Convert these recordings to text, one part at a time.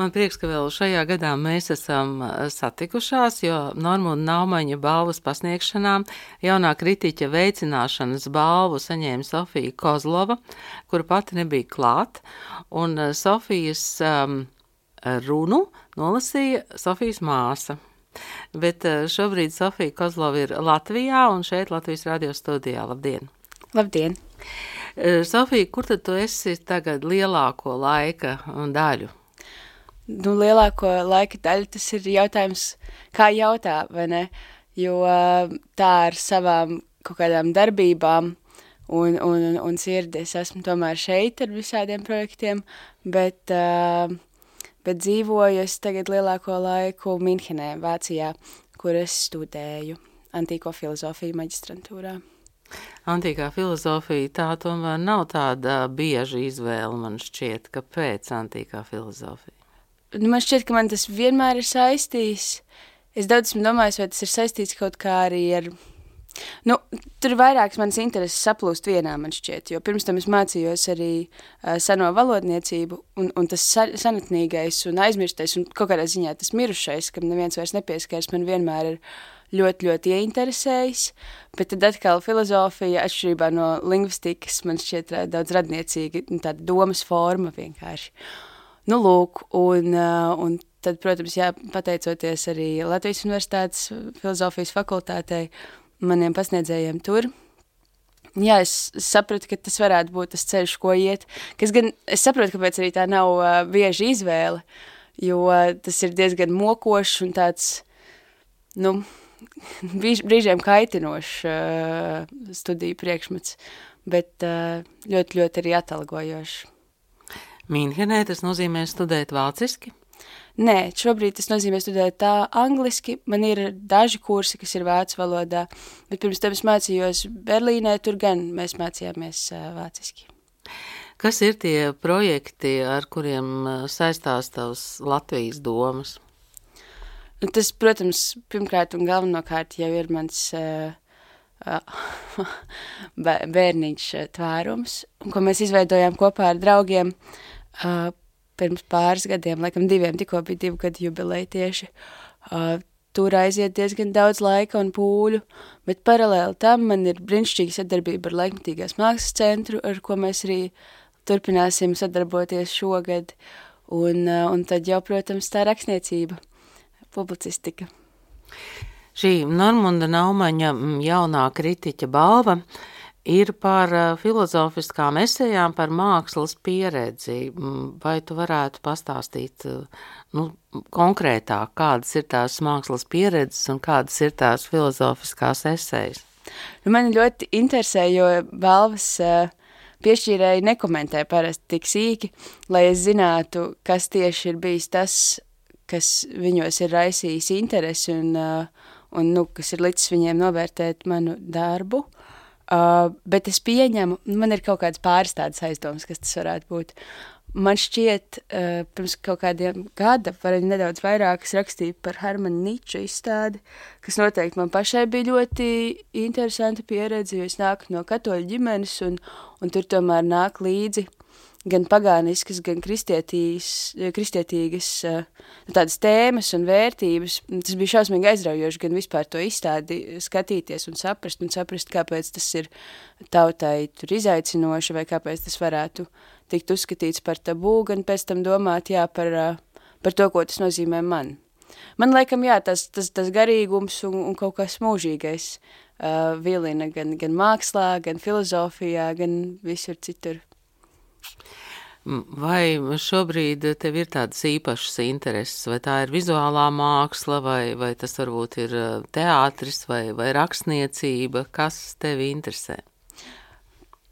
Man prieks, ka vēl šajā gadā mēs esam satikušās, jo Normunda Naumaņa balvas pasniegšanā jaunā kritiķa veicināšanas balvu saņēma Sofija Kozlova, kura pati nebija klāt, un Sofijas um, runu nolasīja Sofijas māsa. Bet šobrīd Sofija Kozlova ir Latvijā un šeit Latvijas radio studijā. Labdien! Labdien! Sofija, kur tad tu esi tagad lielāko laika daļu? Nu, lielāko laika daļu tas ir jautājums, kā jautā, vai ne? Jo tā ar savām kaut kādām darbībām un, un, un sirdi es esmu tomēr šeit ar visādiem projektiem, bet, bet dzīvoju es tagad lielāko laiku Minhenē, Vācijā, kur es studēju antīko filozofiju maģistrantūrā. Antīkā filozofija tā tomēr nav tāda bieža izvēle, man šķiet, kāpēc antīkā filozofija? Nu, man šķiet, ka man tas vienmēr ir saistījis. Es daudz esmu domājis, vai tas ir saistīts kaut kā arī ar. Nu, tur vairākas manas intereses saplūst vienā, man šķiet, jo pirms tam es mācījos arī uh, seno valodniecību, un, un tas senatnīgais un aizmirstais, un kaut kādā ziņā tas mirušais, kam neviens vairs nepieskaras, man vienmēr ir ļoti, ļoti ieinteresējis, bet tad atkal filozofija, atšķirībā no lingvistikas, man šķiet daudz radniecīga, tāda domas forma vienkārši. Uh, Nu, lūk, un, uh, un tad, protams, jā, pateicoties arī Latvijas Universitātes filozofijas fakultātei, maniem pasniedzējiem tur. Jā, es sapratu, ka tas varētu būt tas ceļš, ko iet. Kas gan, es saprotu, kāpēc arī tā nav uh, bieži izvēle, jo uh, tas ir diezgan mokošs un tāds, nu, brīž, brīžiem kaitinošs uh, studiju priekšmets, bet uh, ļoti, ļoti arī atalgojošs. Mīnhenē tas nozīmē studēt vāciski? Nē, šobrīd tas nozīmē studēt tā angliski. Man ir daži kursi, kas ir vācu valodā, bet pirms tam es mācījos Berlīnē, tur gan mēs mācījāmies vāciski. Kas ir tie projekti, ar kuriem saistās tavs Latvijas domas? Nu, tas, protams, pirmkārt un galvenokārt jau ir mans uh, bērniņš tvērums, ko mēs izveidojām kopā ar draugiem. Pirms pāris gadiem, laikam diviem, tikko bija divu gadu jubileja tieši. Tur aiziet diezgan daudz laika un pūļu, bet paralēli tam man ir brīnišķīga sadarbība ar Laikmatīgās mākslas centru, ar ko mēs arī turpināsim sadarboties šogad. Un, un tad jau, protams, tā rakstniecība, publicistika. Šī Normunda Naumaņa jaunā kritiķa balva ir par eh, filozofiskām esejām, par mākslas pieredzi. Mm, vai tu varētu pastāstīt eh, nu, konkrētāk, kādas ir tās mākslas pieredzes un kādas ir tās filozofiskās esejas? Nu, man ļoti interesē, jo balvas uh, piešķīrēji nekomentē parasti tik sīki, lai es zinātu, kas tieši ir bijis tas, kas viņos ir raisījis interesi un, uh, un nu, kas ir licis viņiem novērtēt manu darbu. Uh, Uh, bet es pieņemu, man ir kaut kāds pāris tādas aizdomas, kas tas varētu būt. Man šķiet, uh, pirms kaut kādiem gada, vai nedaudz vairāk, es rakstīju par Hermanu Niču izstādi, kas noteikti man pašai bija ļoti interesanta pieredze, jo es nāku no katoļu ģimenes, un, un tur tomēr nāk līdzi gan pagāniskas, gan kristietīgas eh, tādas tēmas un vērtības. Tas bija šausmīgi aizraujoši gan vispār to izstādi skatīties un saprast, un saprast, kāpēc tas ir tautai tur izaicinoši, vai kāpēc tas varētu tikt uzskatīts par tabū, gan pēc tam domāt, jā, par, eh, par to, ko tas nozīmē man. Man laikam, jā, tas, tas, tas garīgums un, un kaut kas mūžīgais uh, vilina gan, gan mākslā, gan filozofijā, gan visur citur. Vai šobrīd tev ir tādas īpašas intereses, vai tā ir vizuālā māksla, vai, vai tas varbūt ir teātris vai, vai rakstniecība, kas tevi interesē?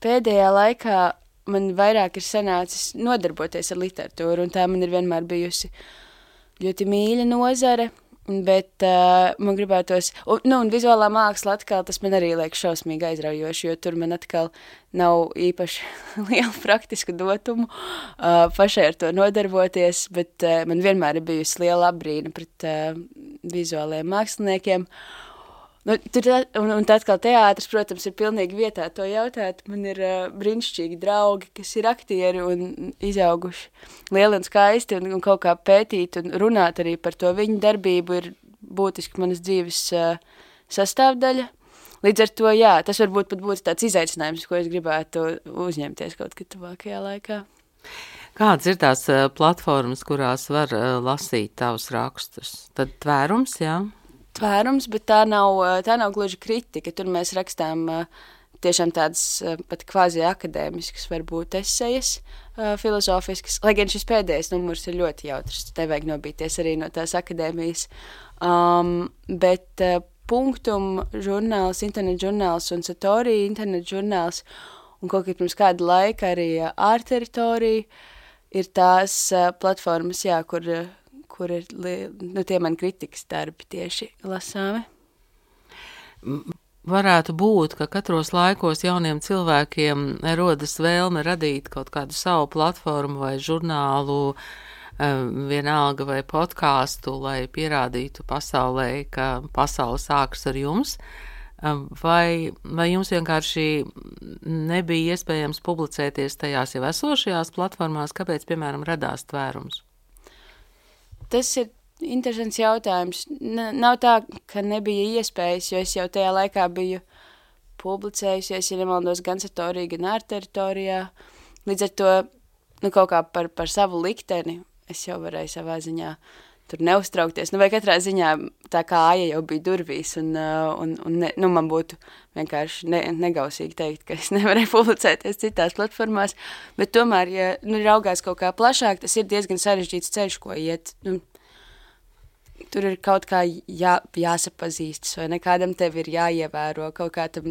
Pēdējā laikā man vairāk ir sanācis nodarboties ar literatūru, un tā man ir vienmēr bijusi ļoti mīļa nozare. Bet uh, man gribētos, un, nu, un vizuālā māksla atkal tas man arī liekas šausmīgi aizraujoši, jo tur man atkal nav īpaši liela praktiska dotumu uh, pašai ar to nodarboties, bet uh, man vienmēr ir bijusi liela apbrīna pret uh, vizuāliem māksliniekiem. Nu, tur, un, un tad, kad teātris, protams, ir pilnīgi vietā to jautāt, man ir uh, brīnišķīgi draugi, kas ir aktieri un izauguši lieli un skaisti, un, un kaut kā pētīt un runāt arī par to viņu darbību ir būtiski manas dzīves uh, sastāvdaļa. Līdz ar to, jā, tas varbūt pat būtu tāds izaicinājums, ko es gribētu uzņemties kaut kad tuvākajā laikā. Kādas ir tās platformas, kurās var lasīt tavus rakstus? Tad tvērums, jā tvērums, bet tā nav, tā nav gluži kritika. Tur mēs rakstām tiešām tādas pat kvazi akadēmiskas, varbūt esejas, filozofiskas. Lai gan šis pēdējais numurs ir ļoti jautrs, nevajag nobīties arī no tās akadēmijas. Um, bet punktum žurnāls, internet žurnāls un satorija internet žurnāls un kaut kā pirms kāda laika arī ārteritorija ir tās platformas, jā, kur kur ir nu, tie mani kritikas darbi tieši lasāmi. Varētu būt, ka katros laikos jauniem cilvēkiem rodas vēlme radīt kaut kādu savu platformu vai žurnālu, vienalga vai podkāstu, lai pierādītu pasaulē, ka pasaule sākas ar jums. Vai, vai jums vienkārši nebija iespējams publicēties tajās jau esošajās platformās, kāpēc, piemēram, radās tvērums? Tas ir interesants jautājums. N nav tā, ka nebija iespējas, jo es jau tajā laikā biju publicējusies, ja nemaldos, gan Satorija, gan ārteritorijā. Līdz ar to, nu, kaut kā par, par savu likteni es jau varēju savā ziņā tur neuztraukties. Nu, vai katrā ziņā tā kā aja jau bija durvīs, un, uh, un, un ne, nu, man būtu vienkārši ne, negausīgi teikt, ka es nevarēju publicēties citās platformās, bet tomēr, ja nu, raugās kaut kā plašāk, tas ir diezgan sarežģīts ceļš, ko iet. Nu, tur ir kaut kā jā, jāsapazīstas, vai ne kādam tev ir jāievēro kaut kā tam,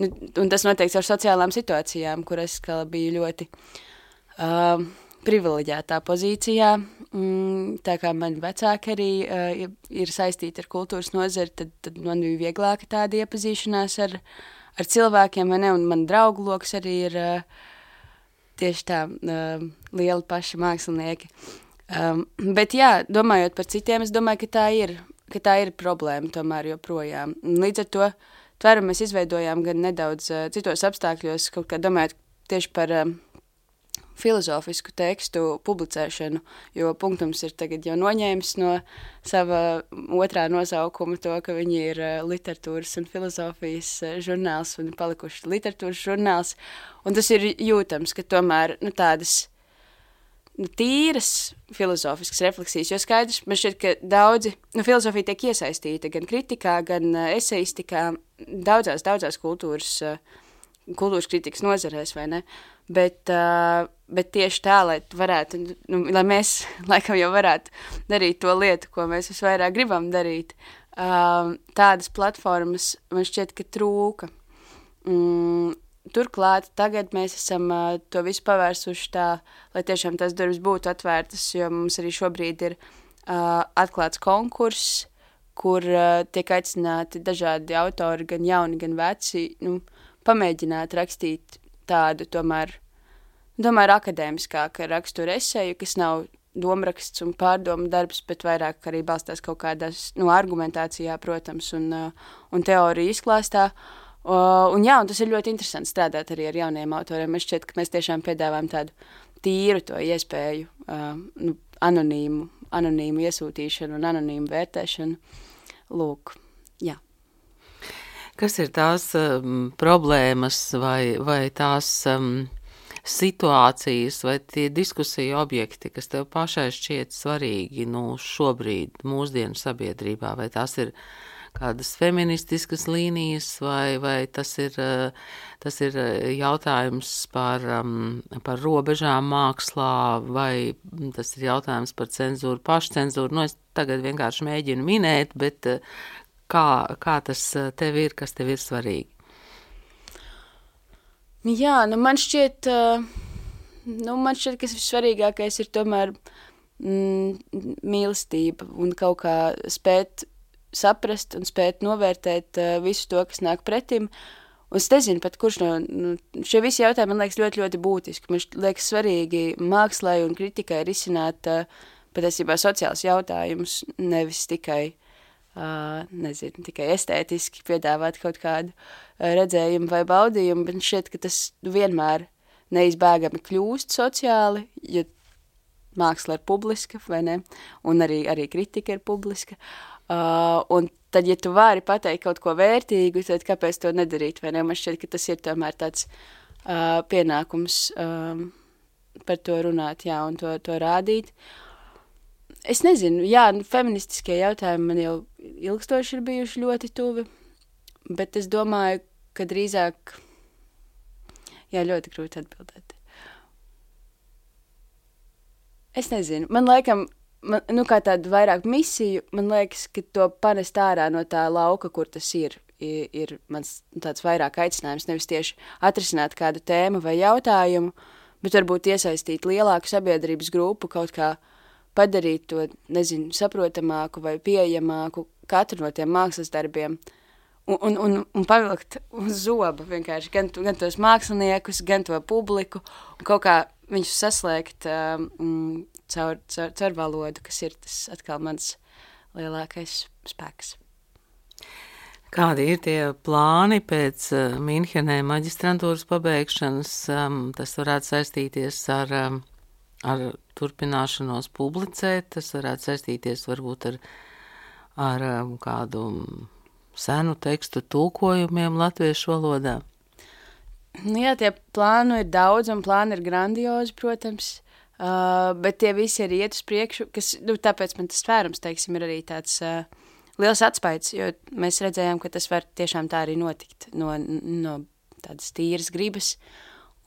nu, un tas noteikti ar sociālām situācijām, kur es biju ļoti uh, privileģētā pozīcijā, Mm, tā kā man vecāki arī uh, ir saistīti ar kultūras nozari, tad, tad man bija vieglāka tāda iepazīšanās ar, ar cilvēkiem, ne, un man draugu lokus arī ir uh, tieši tā uh, lieli paši mākslinieki. Um, bet jā, domājot par citiem, es domāju, ka tā ir, ka tā ir problēma tomēr joprojām. Līdz ar to tveru mēs izveidojām gan nedaudz uh, citos apstākļos, kaut kā domājot tieši par uh, filozofisku tekstu publicēšanu, jo punktums ir tagad jau noņēmis no sava otrā nosaukuma to, ka viņi ir eh, literatūras un filozofijas eh, žurnāls un palikuši literatūras žurnāls, un tas ir jūtams, ka tomēr nu, tādas nu, tīras filozofiskas refleksijas, jo skaidrs, man šķiet, ka daudzi, nu, filozofija tiek iesaistīta gan kritikā, gan uh, eseistikā, daudzās, daudzās kultūras, uh, kultūras kritikas nozarēs, vai ne? Bet, uh, bet tieši tā, lai varētu, nu, lai mēs laikam jau varētu darīt to lietu, ko mēs visvairāk gribam darīt, uh, tādas platformas man šķiet, ka trūka. Mm, turklāt tagad mēs esam uh, to visu pavērsuši tā, lai tiešām tās durvis būtu atvērtas, jo mums arī šobrīd ir uh, atklāts konkurss, kur uh, tiek aicināti dažādi autori, gan jauni, gan veci, nu, pamēģināt rakstīt tādu tomēr, tomēr akadēmiskāku raksturu esēju, kas nav domāraksts un pārdomu darbs, bet vairāk arī balstās kaut kādās nu, argumentācijā, protams, un, uh, un teoriju izklāstā. Uh, un, jā, un tas ir ļoti interesanti strādāt arī ar jauniem autoriem. Es šķiet, ka mēs tiešām piedāvājam tādu tīru to iespēju, uh, nu, anonīmu, anonīmu iesūtīšanu un anonīmu vērtēšanu. Lūk, jā. Kas ir tās um, problēmas vai, vai tās um, situācijas vai tie diskusiju objekti, kas tev pašai šķiet svarīgi nu, šobrīd mūsdienu sabiedrībā? Vai tās ir kādas feministiskas līnijas, vai, vai tas, ir, uh, tas ir jautājums par, um, par robežām mākslā, vai tas ir jautājums par cenzūru, pašcenzūru. Nu, es tagad vienkārši mēģinu minēt, bet uh, kā, kā tas eh, tev ir, kas tev ir svarīgi? Jā, nu man šķiet, eh, nu man šķiet, ir svarīgākais ir tomēr mm, mīlestība un kaut kā spēt saprast un spēt novērtēt uh, visu to, kas nāk pretim. Un es nezinu, pat kurš no nu, šie visi jautājumi man liekas ļoti, ļoti būtiski. Man liekas svarīgi mākslai un kritikai risināt patiesībā sociāls jautājumus, nevis tikai uh, nezinu, tikai estētiski piedāvāt kaut kādu uh, redzējumu vai baudījumu, bet šķiet, ka tas vienmēr neizbēgami kļūst sociāli, jo māksla ir publiska, vai ne? Un arī, arī kritika ir publiska. Uh, un tad, ja tu vari pateikt kaut ko vērtīgu, tad kāpēc to nedarīt, vai ne? Man šķiet, ka tas ir tomēr tāds uh, pienākums um, par to runāt, jā, un to, to rādīt. Es nezinu, jā, nu, feministiskie jautājumi man jau ilgstoši ir bijuši ļoti tuvi, bet es domāju, ka drīzāk, jā, ļoti grūti atbildēt. Es nezinu, man laikam, man, nu, kā tādu vairāk misiju, man liekas, ka to panest ārā no tā lauka, kur tas ir, ir, ir mans tāds vairāk aicinājums, nevis tieši atrisināt kādu tēmu vai jautājumu, bet varbūt iesaistīt lielāku sabiedrības grupu kaut kā padarīt to, nezinu, saprotamāku vai pieejamāku katru no tiem mākslas darbiem. Un, un, un, un pavilkt uz zobu vienkārši gan, gan tos māksliniekus, gan to publiku, un kaut kā viņus saslēgt um, caur, caur, caur valodu, kas ir tas atkal mans lielākais spēks. Kādi ir tie plāni pēc uh, Minhenē maģistrantūras pabeigšanas? Um, tas varētu saistīties ar, um, ar turpināšanos publicēt, tas varētu saistīties varbūt ar, ar um, kādu senu tekstu tulkojumiem latviešu valodā. Nu, jā, tie plāni ir daudz, un plāni ir grandiozi, protams. Uh, bet tie visi ir iet uz priekšu, kas, nu, tāpēc man tas tvērums, teiksim, ir arī tāds uh, liels atspaids, jo mēs redzējām, ka tas var tiešām tā arī notikt no, no tādas tīras gribas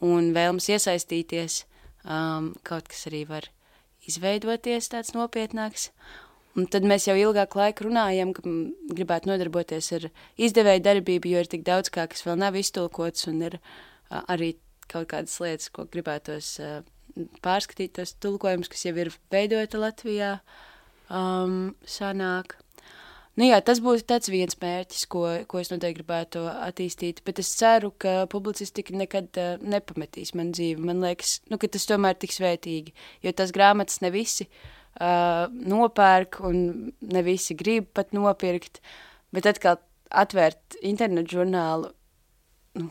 un vēlmes iesaistīties. Um, kaut kas arī var izveidoties tāds nopietnāks. Un tad mēs jau ilgāku laiku runājam, ka gribētu nodarboties ar izdevēju darbību, jo ir tik daudz kā, kas vēl nav iztulkots, un ir uh, arī kaut kādas lietas, ko gribētos uh, pārskatīt, tos tulkojumus, kas jau ir veidoti Latvijā, um, sanāk. Nu jā, tas būtu tāds viens mērķis, ko, ko es noteikti gribētu attīstīt, bet es ceru, ka publicistika nekad uh, nepametīs man dzīvi. Man liekas, nu, ka tas tomēr tiks vērtīgi, jo tas grāmatas ne visi uh, nopērk, un ne visi grib pat nopirkt. Bet atkal atvērt internetu žurnālu, nu,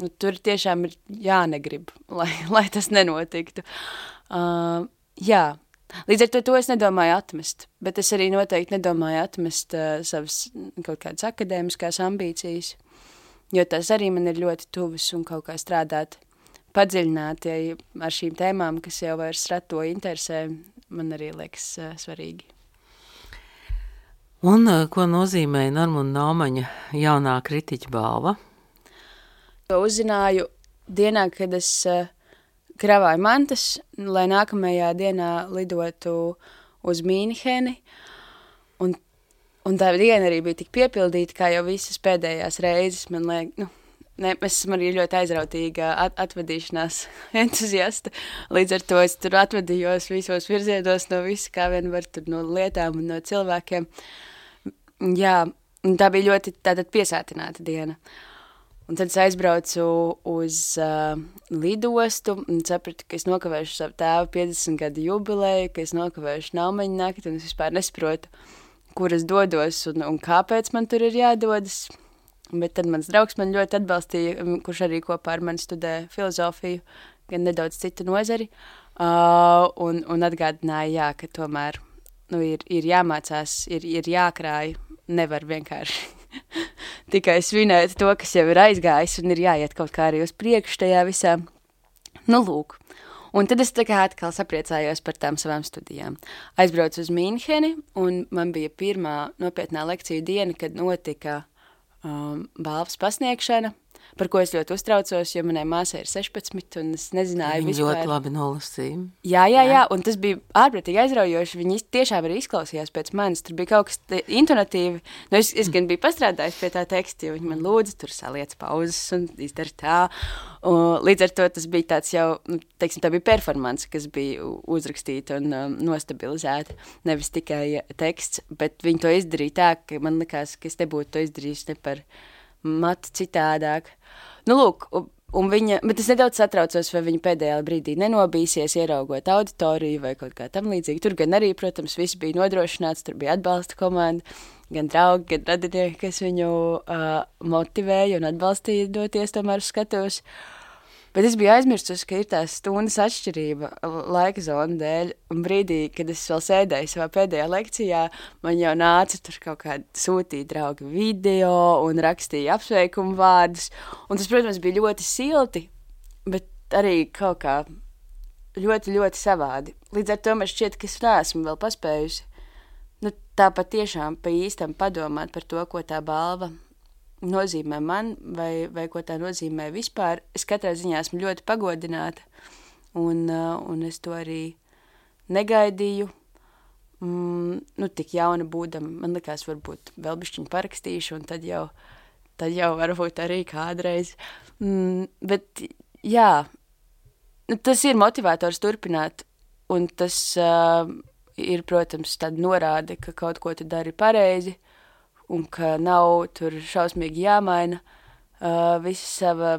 nu, tur tiešām ir jānegrib, lai, lai tas nenotiktu. Uh, jā. Līdz ar to, to es nedomāju atmest, bet es arī noteikti nedomāju atmest uh, savas kaut kādas akadēmiskās ambīcijas, jo tas arī man ir ļoti tuvas un kaut kā strādāt padziļināti ar šīm tēmām, kas jau vairs rato interesē, man arī liekas uh, svarīgi. Un uh, ko nozīmē Normunda Naumaņa jaunā kritiķa balva? To uzzināju dienā, kad es uh, kravāju mantas, lai nākamajā dienā lidotu uz Mīnheni. Un, un tā diena arī bija tik piepildīta, kā jau visas pēdējās reizes. Man liekas, nu, Ne, es esmu arī ļoti aizrautīga at atvadīšanās entuziasta. Līdz ar to es tur atvadījos visos virzienos no visa, kā vien var tur no lietām un no cilvēkiem. Jā, tā bija ļoti piesātināta diena. Un tad es aizbraucu uz uh, lidostu un sapratu, ka es nokavēšu savu tēvu 50 gadu jubileju, ka es nokavēšu naumaņu nakti un es vispār nesaprotu, kur es dodos un, un kāpēc man tur ir jādodas. Bet tad mans draugs man ļoti atbalstīja, kurš arī kopā ar mani studē filozofiju, gan nedaudz citu nozari, uh, un, un atgādināja, jā, ka tomēr nu, ir, ir jāmācās, ir, ir jākrāj, nevar vienkārši tikai svinēt to, kas jau ir aizgājis, un ir jāiet kaut kā arī uz priekšu tajā visā. Nu, lūk. Un tad es tā kā atkal sapriecājos par tām savām studijām. Aizbraucu uz Mīnheni, un man bija pirmā nopietnā lekciju diena, kad notika um, balvas pasniegšana, par ko es ļoti uztraucos, jo manai māsai ir 16, un es nezināju, Viņa vispār. ļoti labi nolasīja. Jā, jā, jā, un tas bija ārprātīgi aizraujoši. Viņi tiešām arī izklausījās pēc manis. Tur bija kaut kas intonatīvi. Nu, es, es gan biju pastrādājis pie tā teksta, jo viņi man lūdza tur saliec pauzes un izdara tā. Un, līdz ar to tas bija tāds jau, nu, teiksim, tā bija performance, kas bija uzrakstīta un um, nostabilizēta. Nevis tikai teksts, bet viņi to izdarīja tā, ka man likās, ka es nebūtu to izdarījis ne par matu citādāk. Nu, lūk, un viņa, bet es nedaudz satraucos, vai viņa pēdējā brīdī nenobīsies, ieraugot auditoriju vai kaut kā tam līdzīgi. Tur gan arī, protams, viss bija nodrošināts, tur bija atbalsta komanda, gan draugi, gan radinieki, kas viņu uh, motivēja un atbalstīja doties tomēr uz skatuves. Bet es biju aizmirsusi, ka ir tā stundas atšķirība laika zona dēļ. Un brīdī, kad es vēl sēdēju savā pēdējā lekcijā, man jau nāca tur kaut kādi sūtīt draugi video un rakstīja apsveikumu vārdus. Un tas, protams, bija ļoti silti, bet arī kaut kā ļoti, ļoti savādi. Līdz ar to man šķiet, ka es neesmu vēl paspējusi nu, tā patiešām pa īstam padomāt par to, ko tā balva nozīmē man, vai, vai ko tā nozīmē vispār. Es katrā ziņā esmu ļoti pagodināta, un, uh, un es to arī negaidīju. Mm, nu, tik jauna būdama, man liekas, varbūt vēl bišķiņu parakstīšu, un tad jau, tad jau varbūt arī kādreiz. Mm, bet, jā, nu, tas ir motivators turpināt, un tas uh, ir, protams, tāda norāde, ka kaut ko tu dari pareizi, un ka nav tur šausmīgi jāmaina uh, visa sava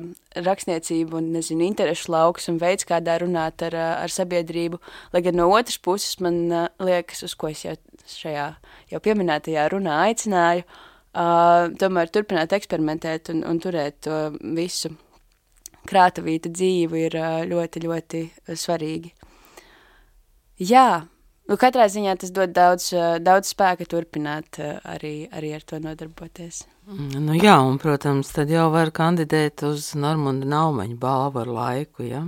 rakstniecība un, nezinu, interešu lauks un veids, kādā runāt ar, ar sabiedrību. Lai gan no otras puses man uh, liekas, uz ko es jau šajā jau pieminētajā runā aicināju, uh, tomēr turpināt eksperimentēt un, un turēt to visu krātavīta dzīvi ir uh, ļoti, ļoti svarīgi. Jā, Nu, katrā ziņā tas dod daudz, eh, daudz spēka turpināt eh, arī, arī ar to nodarboties. Mm, nu, jā, un, protams, tad jau var kandidēt uz Normunda Naumaņa balvu ar laiku. Ja?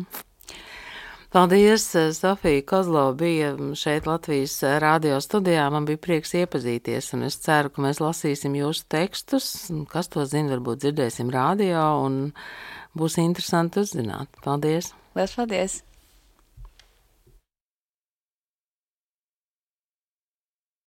Paldies, eh, Sofija Kozlova bija šeit Latvijas radio studijā. Man bija prieks iepazīties, un es ceru, ka mēs lasīsim jūsu tekstus. Kas to zina, varbūt dzirdēsim radio, un būs interesanti uzzināt. Paldies! Lielas paldies!